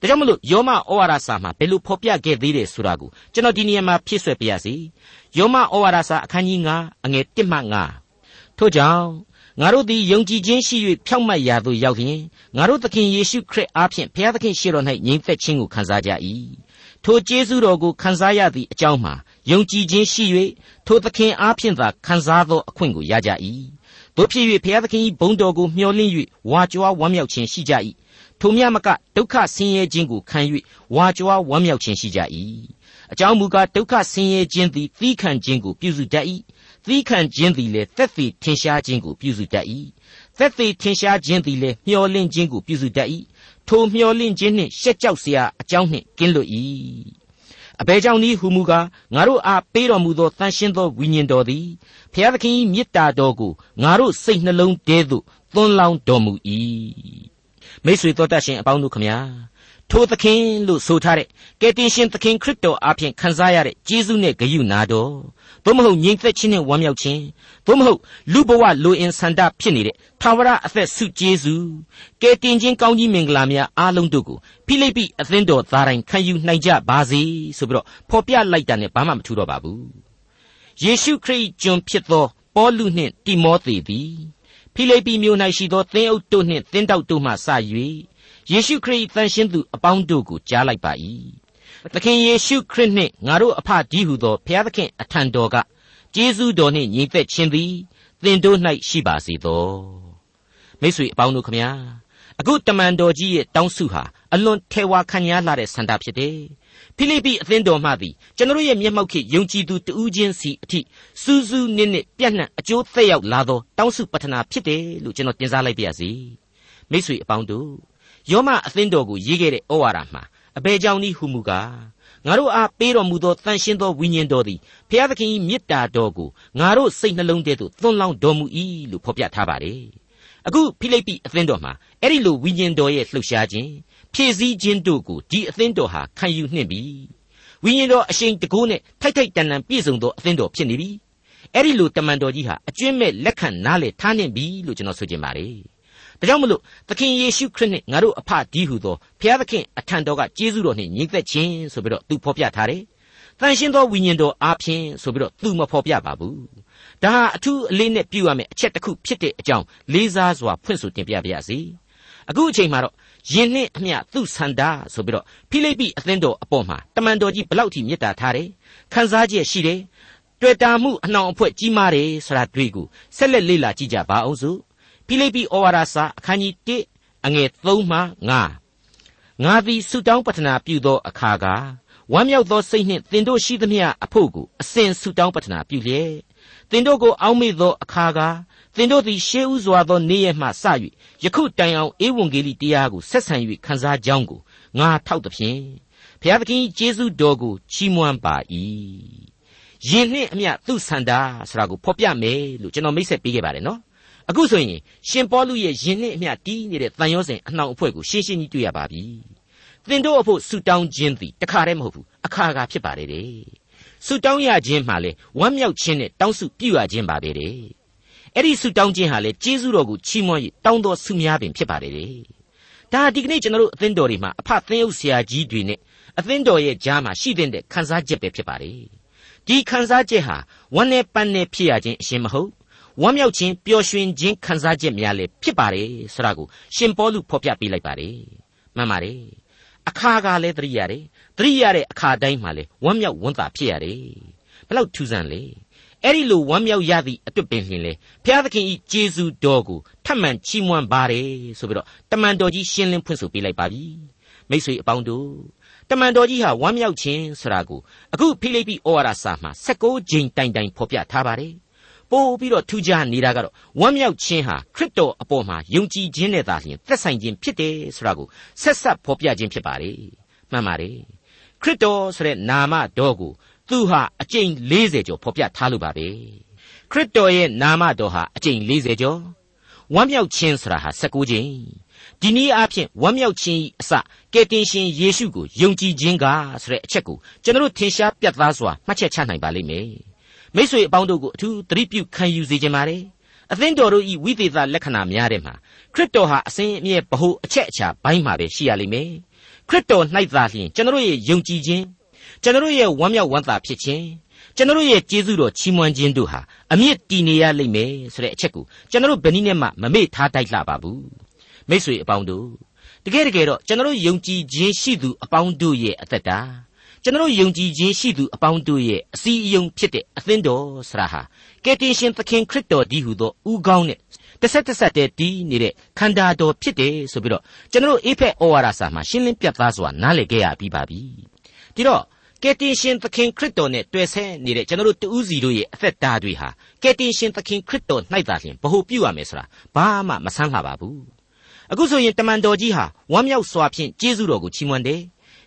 [SPEAKER 2] ဒါကြောင့်မလို့ယောမဩဝါဒစာမှာဘယ်လိုဖော်ပြခဲ့သေးတယ်ဆိုတာကိုကျွန်တော်ဒီနေရာမှာဖြည့်ဆွက်ပြရစီယောမဩဝါဒစာအခန်းကြီး9အငယ်1မှ9ထို့ကြောင့်ငါတို့သည်ယုံကြည်ခြင်းရှိ၍ဖြောင့်မတ်ရာသို့ရောက်လျင်ငါတို့သခင်ယေရှုခရစ်အားဖြင့်ဘုရားသခင်ရှေ့တော်၌ငြိမ်သက်ခြင်းကိုခံစားကြ၏ထိုကျေးဇူးတော်ကိုခံစားရသည့်အကြောင်းမှာ ယုံကြည်ခြင်းရှိ၍ထိုသခင်အားဖြင့်သာခံစားသောအခွင့်ကိုရကြ၏တို့ဖြစ်၍ဘုရားသခင်၏ဘုန်းတော်ကိုမျှော်လင့်၍ဝါကြွားဝမ်းမြောက်ခြင်းရှိကြ၏ထိုမြမကဒုက္ခဆင်းရဲခြင်းကိုခံ၍ဝါကြွားဝမ်းမြောက်ခြင်းရှိကြ၏အကြောင်းမူကားဒုက္ခဆင်းရဲခြင်းသည်သီးခံခြင်းကိုပြုစုတတ်၏သီးခံခြင်းသည်လည်းသက်သေထင်ရှားခြင်းကိုပြုစုတတ်၏သက်သေထင်ရှားခြင်းသည်လည်းမျှော်လင့်ခြင်းကိုပြုစုတတ်၏ထိုမျှော်လင့်ခြင်းနှင့်ရှက်ကြောက်စရာအကြောင်းနှင့်ကင်းလွတ်၏ အဘယ်ကြောင့်နည်းဟူမူကားငါတို့အားပေးတော်မူသောတန်ရှင်းသောဝိညာဉ်တော်သည်ဖျားသခင်၏မေတ္တာတော်ကိုငါတို့စိတ်နှလုံးထဲသို့သွန်းလောင်းတော်မူ၏မိတ်ဆွေတော်တတ်ရှင်အပေါင်းတို့ခမညာထိုသခင်လို့ဆိုထားတဲ့ကယ်တင်ရှင်သခင်ခရစ်တော်အားဖြင့်ခံစားရတဲ့ကျေးဇူးနဲ့ဂရုနာတော် သို့မဟုတ်ငြိမ်သက်ခြင်းနဲ့ဝမ်းမြောက်ခြင်းသို့မဟုတ်လူဘဝလိုအင်ဆန္ဒဖြစ်နေတဲ့သာဝရအသက်ဆုကျေးဇူးကယ်တင်ခြင်းကောင်းကြီးမင်္ဂလာများအားလုံးတို့ကိုဖိလိပ္ပိအသင်းတော်သားတိုင်းခံယူနိုင်ကြပါစေဆိုပြီးတော့ဖော်ပြလိုက်တာနဲ့ဘာမှမထူတော့ပါဘူးယေရှုခရစ်ကျွန်ဖြစ်သောပေါလုနှင့်တိမောသေသည်ဖိလိပ္ပိမြို့၌ရှိသောသင်းအုပ်တို့နှင့်သင်းတောက်တို့မှစ၍ယေရှုခရစ်တန်ရှင်းသူအပေါင်းတို့ကိုကြားလိုက်ပါ၏ သခင်ယေရှုခရစ်နှင့်ငါတို့အဖကြီးဟုသောဘုရားသခင်အထံတော်ကကျေးဇူးတော်နှင့်ညီသက်ခြင်းသည်သင်တို့၌ရှိပါစေသောမိတ်ဆွေအပေါင်းတို့ခမညာအခုတမန်တော်ကြီးရဲ့တောင်းစုဟာအလွန်ထေဝါခံရလာတဲ့ဆန္ဒဖြစ်တယ်ဖိလိပ္ပိအသင်းတော်မှသည်ကျွန်တော်ရဲ့မျက်မှောက်ခေယုံကြည်သူတဦးချင်းစီအထိစူးစူးနစ်နစ်ပြန့်နှံ့အကျိုးသက်ရောက်လာသောတောင်းစုပတနာဖြစ်တယ်လို့ကျွန်တော်တင်စားလိုက်ပါရစေမိတ်ဆွေအပေါင်းတို့ယောမအသင်းတော်ကိုရေးခဲ့တဲ့ဩဝါဒမှာ အဘယ်ကြောင့်နည်းဟုမူကားငါတို့အားပေးတော်မူသောတန်ရှင်းသောဝိညာဉ်တော်သည်ဘုရားသခင်၏မေတ္တာတော်ကိုငါတို့စိတ်နှလုံးထဲသို့သွန်းလောင်းတော်မူ၏လို့ဖော်ပြထားပါတယ်အခုဖိလိပ္ပိအသင်းတော်မှာအဲ့ဒီလိုဝိညာဉ်တော်ရဲ့လှုပ်ရှားခြင်းဖြည့်ဆည်းခြင်းတို့ကိုဒီအသင်းတော်ဟာခံယူနှင့်ပြီဝိညာဉ်တော်အရှိန်တကူးနဲ့ထိုက်ထိုက်တန်တန်ပြည့်စုံသောအသင်းတော်ဖြစ်နေပြီအဲ့ဒီလိုတမန်တော်ကြီးဟာအကျွင့်မဲ့လက်ခံနားလေထားနှင့်ပြီလို့ကျွန်တော်ဆိုချင်ပါတယ် ဒါကြောင့်မလို့သခင်ယေရှုခရစ်နဲ့ငါတို့အဖဒီဟုသောဘုရားသခင်အထံတော်ကကျေးဇူးတော်နှင့်ညီသက်ခြင်းဆိုပြီးတော့သူဖော်ပြထားတယ်။တန်ရှင်းသောဝိညာဉ်တော်အားဖြင့်ဆိုပြီးတော့သူမဖော်ပြပါဘူး။ဒါဟာအထူးအလေးနဲ့ပြုရမယ့်အချက်တစ်ခုဖြစ်တဲ့အကြောင်းလေးစားစွာဖွင့်ဆိုတင်ပြပါရစေ။အခုအချိန်မှာတော့ယင်နှင့်အမျှသူ့ဆန္ဒဆိုပြီးတော့ဖိလိပ္ပိအသင်းတော်အပေါ်မှာတမန်တော်ကြီးဘလောက်ထိမေတ္တာထားတယ်။ခံစားချက်ရှိတယ်။တွေ့တာမှုအနှောင်အဖွဲ့ကြီးမားတယ်ဆိုတာတွေ့ကိုဆက်လက်လေ့လာကြည့်ကြပါအောင်စို့ ဖိလိပ္ပိဩဝါဒစာအခန်းကြီး1အငယ်3မှ5ငါသည်ဆုတောင်းပတနာပြုသောအခါကဝမ်းမြောက်သောစိတ်နှင့်သင်တို့ရှိသမျှအဖို့ကိုအစဉ်ဆုတောင်းပတနာပြုလျက်သင်တို့ကိုအောက်မေ့သောအခါကသင်တို့သည်ရှေးဥစွာသောနေ့ရက်မှစ၍ယခုတိုင်အောင်ဧဝံဂေလိတရားကိုဆက်ဆံ၍ခံစားကြောင်းကိုငါထောက်သဖြင့်ဘုရားသခင်ကျေးဇူးတော်ကိုချီးမွမ်းပါ၏ယင်နှင့်အမျှသူ့ဆန္ဒဆိုတာကိုဖော်ပြမယ်လို့ကျွန်တော်မိတ်ဆက်ပေးခဲ့ပါတယ်နော် အခုဆိုရင်ရှင်ပေါလုရဲ့ယင်နှင့်အမျှတီးနေတဲ့တန်ရောစဉ်အနှောင်အဖွဲ့ကိုရှင်းရှင်းကြီးတွေ့ရပါပြီသင်တို့အဖို့ဆူတောင်းခြင်းသည်တခါတည်းမဟုတ်ဘူးအခါခါဖြစ်ပါတယ်တဲ့ဆူတောင်းရခြင်းမှလည်းဝမ်းမြောက်ခြင်းနဲ့တောင်းစုပြုရခြင်းပါပဲတဲ့အဲ့ဒီဆူတောင်းခြင်းဟာလေကျေးဇူးတော်ကိုချီးမွမ်း၍တောင်းတော်ဆုများပင်ဖြစ်ပါတယ်တဲ့ဒါဒီကနေ့ကျွန်တော်တို့အသင်းတော်တွေမှာအဖသင်းဥဆရာကြီးတွေနဲ့အသင်းတော်ရဲ့ကြားမှာရှိတဲ့ခံစားချက်ပဲဖြစ်ပါတယ်ဒီခံစားချက်ဟာဝမ်းနဲ့ပန်းနဲ့ဖြစ်ရခြင်းအရှင်မဟုတ် ဝမ်းမြောက်ခြင်းပျော်ရွှင်ခြင်းခံစားချက်များလည်းဖြစ်ပါတယ်ဆိုတာကိုရှင်ပေါလုဖော်ပြပေးလိုက်ပါတယ်မှန်ပါတယ်အခါကလည်းသတိရတယ်သတိရတဲ့အခါတိုင်းမှာလည်းဝမ်းမြောက်ဝမ်းသာဖြစ်ရတယ်ဘလောက်ထူးဆန်းလဲအဲ့ဒီလိုဝမ်းမြောက်ရသည့်အတွက်ပင်လျင်လေဘုရားသခင်ဤကျေးဇူးတော်ကိုထပ်မံချီးမွမ်းပါတယ်ဆိုပြီးတော့တမန်တော်ကြီးရှင်းလင်းဖွင့်ဆိုပေးလိုက်ပါပြီမိတ်ဆွေအပေါင်းတို့တမန်တော်ကြီးဟာဝမ်းမြောက်ခြင်းဆိုတာကိုအခုဖိလိပ္ပိဩဝါဒစာမှာ16ကြိမ်တိုင်တိုင်ဖော်ပြထားပါတယ် ပို့ပြီးတော့ထူးခြားနေတာကတော့ဝမ်းမြောက်ခြင်းဟာခရစ်တော်အပေါ်မှာယုံကြည်ခြင်းနဲ့သာလျှင်သက်ဆိုင်ခြင်းဖြစ်တယ်ဆိုတာကိုဆက်ဆက်ဖော်ပြခြင်းဖြစ်ပါတယ်မှန်ပါတယ်ခရစ်တော်ဆိုတဲ့နာမတော်ကိုသူဟာအကျိန်40ကျော်ဖော်ပြထားလို့ပါပဲခရစ်တော်ရဲ့နာမတော်ဟာအကျိန်40ကျော်ဝမ်းမြောက်ခြင်းဆိုတာဟာ16ကြိမ်ဒီနည်းအားဖြင့်ဝမ်းမြောက်ခြင်းအစကယ်တင်ရှင်ယေရှုကိုယုံကြည်ခြင်းကဆိုတဲ့အချက်ကိုကျွန်တော်ထင်ရှားပြတ်သားစွာမှတ်ချက်ချနိုင်ပါလိမ့်မယ် မိษွေအပေါင်းတို့ကိုအထူးသတိပြုခံယူစေခြင်းပါတယ်အသင်းတော်တို့ဤဝိသေသလက္ခဏာများတဲ့မှာခရစ်တော်ဟာအစဉ်အမြဲဗဟုအချက်အချာဘိုင်းမှာပဲရှိရလိမ့်မယ်ခရစ်တော်၌သာလျှင်ကျွန်တော်ရဲ့ယုံကြည်ခြင်းကျွန်တော်ရဲ့ဝမ်းမြောက်ဝမ်းသာဖြစ်ခြင်းကျွန်တော်ရဲ့ကျေးဇူးတော်ချီးမွမ်းခြင်းတို့ဟာအမြင့်တည်နေရလိမ့်မယ်ဆိုတဲ့အချက်ကိုကျွန်တော်ဘယ်နည်းနဲ့မှမမေ့ထားတိုက်လှပါဘူးမိษွေအပေါင်းတို့တကယ်တကယ်တော့ကျွန်တော်ယုံကြည်ခြင်းရှိသူအပေါင်းတို့ရဲ့အသက်တာ ကျွန်တော်ယုံကြည်ခြင်းရှိသူအပေါင်းတို့ရဲ့အစည်းအရုံးဖြစ်တဲ့အသင်းတော်ဆရာဟာကယ်တင်ရှင်သခင်ခရစ်တော်ဒီဟုသောဥကောင်းနဲ့တစ်ဆက်တစ်ဆက်တည်းတည်နေတဲ့ခန္ဓာတော်ဖြစ်တယ်ဆိုပြီးတော့ကျွန်တော်အေဖက်ဩဝါဒစာမှာရှင်းလင်းပြသစွာနားလည်ခဲ့ရပြီးပါပြီဒီတော့ကယ်တင်ရှင်သခင်ခရစ်တော်နဲ့တွေ့ဆဲနေတဲ့ကျွန်တော်တို့တူးစီတို့ရဲ့အသက်တာတွေဟာကယ်တင်ရှင်သခင်ခရစ်တော်၌သာလျှင်ဘ ਹੁ ပြုရမယ်ဆိုတာဘာမှမဆန်းလှပါဘူးအခုဆိုရင်တမန်တော်ကြီးဟာဝမ်းမြောက်စွာဖြင့်ကျေးဇူးတော်ကိုချီးမွမ်းတယ်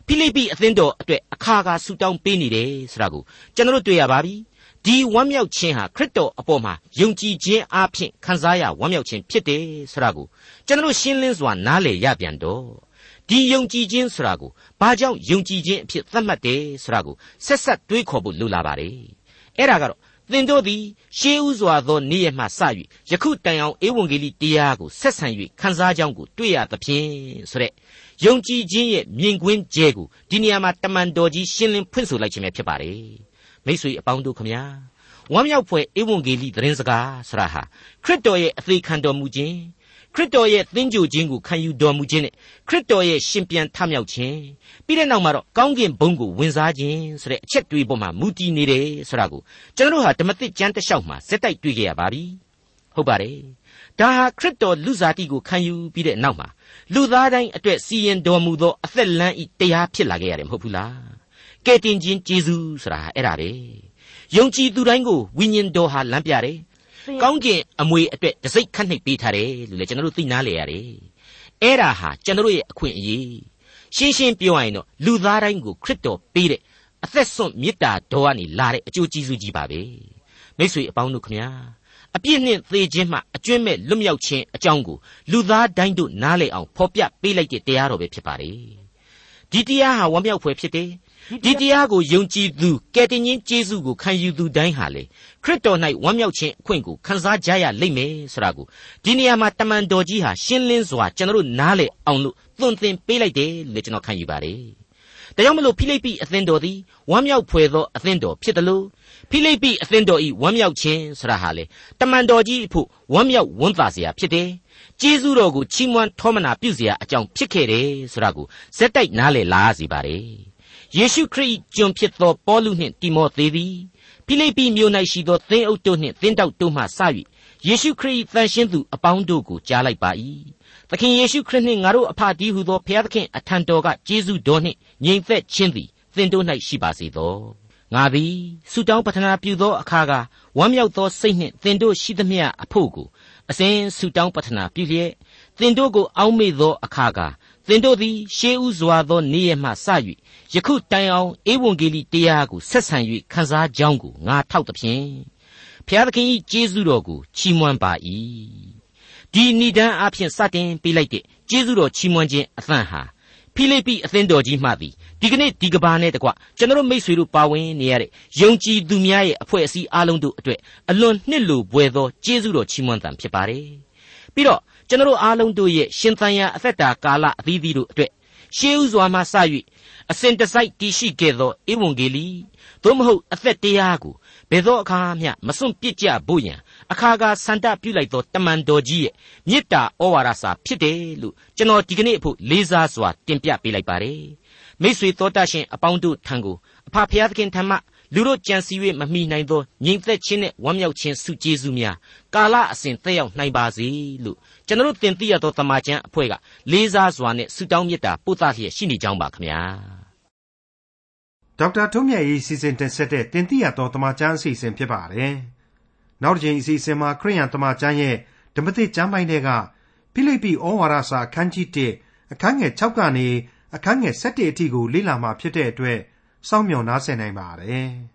[SPEAKER 2] ဖိလိပ္ပိအသင်းတော်အတွက်အခါခါဆူတောင်းပေးနေတယ်ဆိုတာကိုကျွန်တော်တို့တွေ့ရပါပြီဒီဝမ်းမြောက်ခြင်းဟာခရစ်တော်အပေါ်မှာယုံကြည်ခြင်းအပြင်ခံစားရဝမ်းမြောက်ခြင်းဖြစ်တယ်ဆိုတာကိုကျွန်တော်ရှင်းလင်းစွာနားလည်ရပြန်တော့ဒီယုံကြည်ခြင်းဆိုတာကိုဘာကြောင့်ယုံကြည်ခြင်းအဖြစ်သတ်မှတ်တယ်ဆိုတာကိုဆက်ဆက်တွေးခေါ်ဖို့လိုလာပါတယ်အဲ့ဒါကတော့သင်တို့သည်ရှေးဥစွာသောနေ့ရက်မှစ၍ယခုတိုင်အောင်ဧဝံဂေလိတရားကိုဆက်ဆံ၍ခန်းစားကြောင်းကိုတွေ့ရသဖြင့်ဆိုတဲ့ ယုံကြည်ခြင်းရဲ့မြင်ကွင်းကျဲကိုဒီနေရာမှာတမန်တော်ကြီးရှင်းလင်းဖွင့်ဆိုလိုက်ခြင်းပဲဖြစ်ပါတယ်မိ쇠အပေါင်းတို့ခမညာဝမ်းမြောက်ဖွယ်ဧဝံဂေလိသတင်းစကားဆရာဟာခရစ်တော်ရဲ့အသေးခံတော်မူခြင်းခရစ်တော်ရဲ့သင်္ကြန်ခြင်းကိုခံယူတော်မူခြင်းနဲ့ခရစ်တော်ရဲ့ရှင်ပြန်ထမြောက်ခြင်းပြီးတဲ့နောက်မှာတော့ကောင်းကင်ဘုံကိုဝင်စားခြင်းဆိုတဲ့အချက်တွေးပေါ်မှာမူတည်နေတယ်ဆိုတာကိုကျွန်တော်တို့ဟာဓမ္မသစ်ကျမ်းတစ်လျှောက်မှာစက်တိုက်တွေ့ကြရပါပြီဟုတ်ပါတယ် ဒါဟာခရစ်တော်လူစားတိကိုခံယူပြီးတဲ့နောက်မှာလူသားတိုင်းအတွက်စီရင်တော်မူသောအသက်လမ်းဤတရားဖြစ်လာခဲ့ရတယ်မဟုတ်ဘူးလားကဲတင်ခြင်းကျေးဇူးဆိုတာအဲ့ဒါပဲယုံကြည်သူတိုင်းကိုဝိညာဉ်တော်ဟာလမ်းပြတယ်ကောင်းကျင်အမွေအတွက်တစိ့ခတ်နှိပ်ပေးထားတယ်လို့လည်းကျွန်တော်တို့သိနာလေရတယ်အဲ့ဒါဟာကျွန်တော်ရဲ့အခွင့်အရေးရှင်းရှင်းပြောရရင်တော့လူသားတိုင်းကိုခရစ်တော်ပေးတဲ့အသက်ဆွန့်မေတ္တာတော်ကနေလာတဲ့အကျိုးကျေးဇူးကြီးပါပဲမိတ်ဆွေအပေါင်းတို့ခမညာ အပြစ်နှင့်သေခြင်းမှအကျွင့်မဲ့လွတ်မြောက်ခြင်းအကြောင်းကိုလူသားတိုင်းတို့နားလည်အောင်ဖော်ပြပေးလိုက်တဲ့တရားတော်ပဲဖြစ်ပါတယ်ဒီတရားဟာဝမ်းမြောက်ဖွယ်ဖြစ်တယ်ဒီတရားကိုယုံကြည်သူကယ်တင်ရှင်ယေရှုကိုခံယူသူတိုင်းဟာလေခရစ်တော်၌ဝမ်းမြောက်ခြင်းအခွင့်ကိုခံစားကြရလိမ့်မယ်ဆိုတာကိုဒီနေရာမှာတမန်တော်ကြီးဟာရှင်းလင်းစွာကျွန်တော်တို့နားလည်အောင်လို့သွန်သင်ပေးလိုက်တယ်လို့ကျွန်တော်ခံယူပါတယ်။ဒါကြောင့်မလို့ဖိလိပ္ပိအသင်းတော်သည်ဝမ်းမြောက်ဖွယ်သောအသင်းတော်ဖြစ်တယ်လို့ ဖိလိပ္ပိအသင်းတော်ဤဝမ်းမြောက်ခြင်းဆိုတာဟာလေတမန်တော်ကြီးအဖို့ဝမ်းမြောက်ဝမ်းသာစရာဖြစ်တယ်။ကျေးဇူးတော်ကိုချီးမွမ်းထောမနာပြုစရာအကြောင်းဖြစ်ခဲ့တယ်ဆိုတာကိုဇက်တိုက်နားလည်လာစီပါတယ်။ယေရှုခရစ်ကျွန်ဖြစ်သောပေါလုနှင့်တိမောသေသည်ဖိလိပ္ပိမြို့၌ရှိသောသင်းအုပ်တို့နှင့်သင်းတောက်တို့မှစ၍ယေရှုခရစ်တန်ရှင်းသူအပေါင်းတို့ကိုကြားလိုက်ပါ၏သခင်ယေရှုခရစ်နှင့်ငါတို့အဖဒီဟုသောဘုရားသခင်အထံတော်ကကျေးဇူးတော်နှင့်ငြိမ်သက်ခြင်းသည်သင်တို့၌ရှိပါစေသော ငါသည်ဆုတောင်းပတနာပြုသောအခါကဝမ်းမြောက်သောစိတ်နှင့်သင်တို့ရှိသမျှအဖို့ကိုအစဉ်ဆုတောင်းပတနာပြုလျက်သင်တို့ကိုအောက်မေ့သောအခါကသင်တို့သည်ရှေးဥစွာသောနေ့ရက်မှစ၍ယခုတိုင်အောင်ဧဝံဂေလိတရားကိုဆက်ဆံ၍ခန်းစားကြောင်းကိုငါထောက်သဖြင့်ဖျားသခင်၏ကျေးဇူးတော်ကိုချီးမွမ်းပါ၏ဒီဏိဒန်းအဖြစ်စတင်ပေးလိုက်တဲ့ကျေးဇူးတော်ချီးမွမ်းခြင်းအသံဟာ ဖိလိပ္ပိအသင်းတော်ကြီးမှသည်ဒီကနေ့ဒီကဘာနဲ့တကွကျွန်တော်မိษွေတို့ပါဝင်နေရတဲ့ယုံကြည်သူများရဲ့အဖွဲ့အစည်းအားလုံးတို့အတွက်အလွန်နှစ်လိုပွေသောကျေးဇူးတော်ချီးမွမ်းသံဖြစ်ပါတယ်ပြီးတော့ကျွန်တော်အားလုံးတို့ရဲ့ရှင်သန်ရာအသက်တာကာလအသီးသီးတို့အတွက်ရှေးဥစွာမှစ၍အစဉ်တစိုက်တည်ရှိခဲ့သောဧဝံဂေလိသို့မဟုတ်အသက်တရားကိုဘယ်သောအခါမျှမစွန့်ပစ်ကြဖို့ရန် အခါခါဆန္ဒပြုလိုက်သောတမန်တော်ကြီးရဲ့မေတ္တာဩဝါဒစာဖြစ်တယ်လို့ကျွန်တော်ဒီကနေ့အဖို့လေးစားစွာတင်ပြပေးလိုက်ပါတယ်မိษွေတော်တတ်ရှင်အပေါင်းတို့ထံကိုအဖဖျားသခင်ထံမှလူတို့ကြံစည်၍မမိနိုင်သောငြိမ်သက်ခြင်းနဲ့ဝမ်းမြောက်ခြင်းဆုကျေးဇူးများကာလအစဉ်သက်ရောက်နိုင်ပါစေလို့ကျွန်တော်တင်ပြရသောတမန်ကျန်အဖွဲ့ကလေးစားစွာနဲ့ဆုတောင်းမေတ္တာပို့သလျက်ရှိနေကြောင်းပါခင်ဗျာ
[SPEAKER 1] ဒေါက်တာထွန်းမြတ်ရေးစီစဉ်တင်ဆက်တဲ့တင်ပြရသောတမန်ကျန်အစီအစဉ်ဖြစ်ပါတယ် နောက်တစ်ချိန်အစီအစဉ်မှာခရိယန်တမန်ကျန်ရဲ့ဓမ္မသစ်ကျမ်းပိုင်းတွေကဖိလိပ္ပိဩဝါဒစာအခန်းကြီး1အခန်းငယ်6ကနေအခန်းငယ်7အထိကိုလေ့လာမှဖြစ်တဲ့အတွက်စောင့်မျှော်နားဆင်နိုင်ပါတယ်။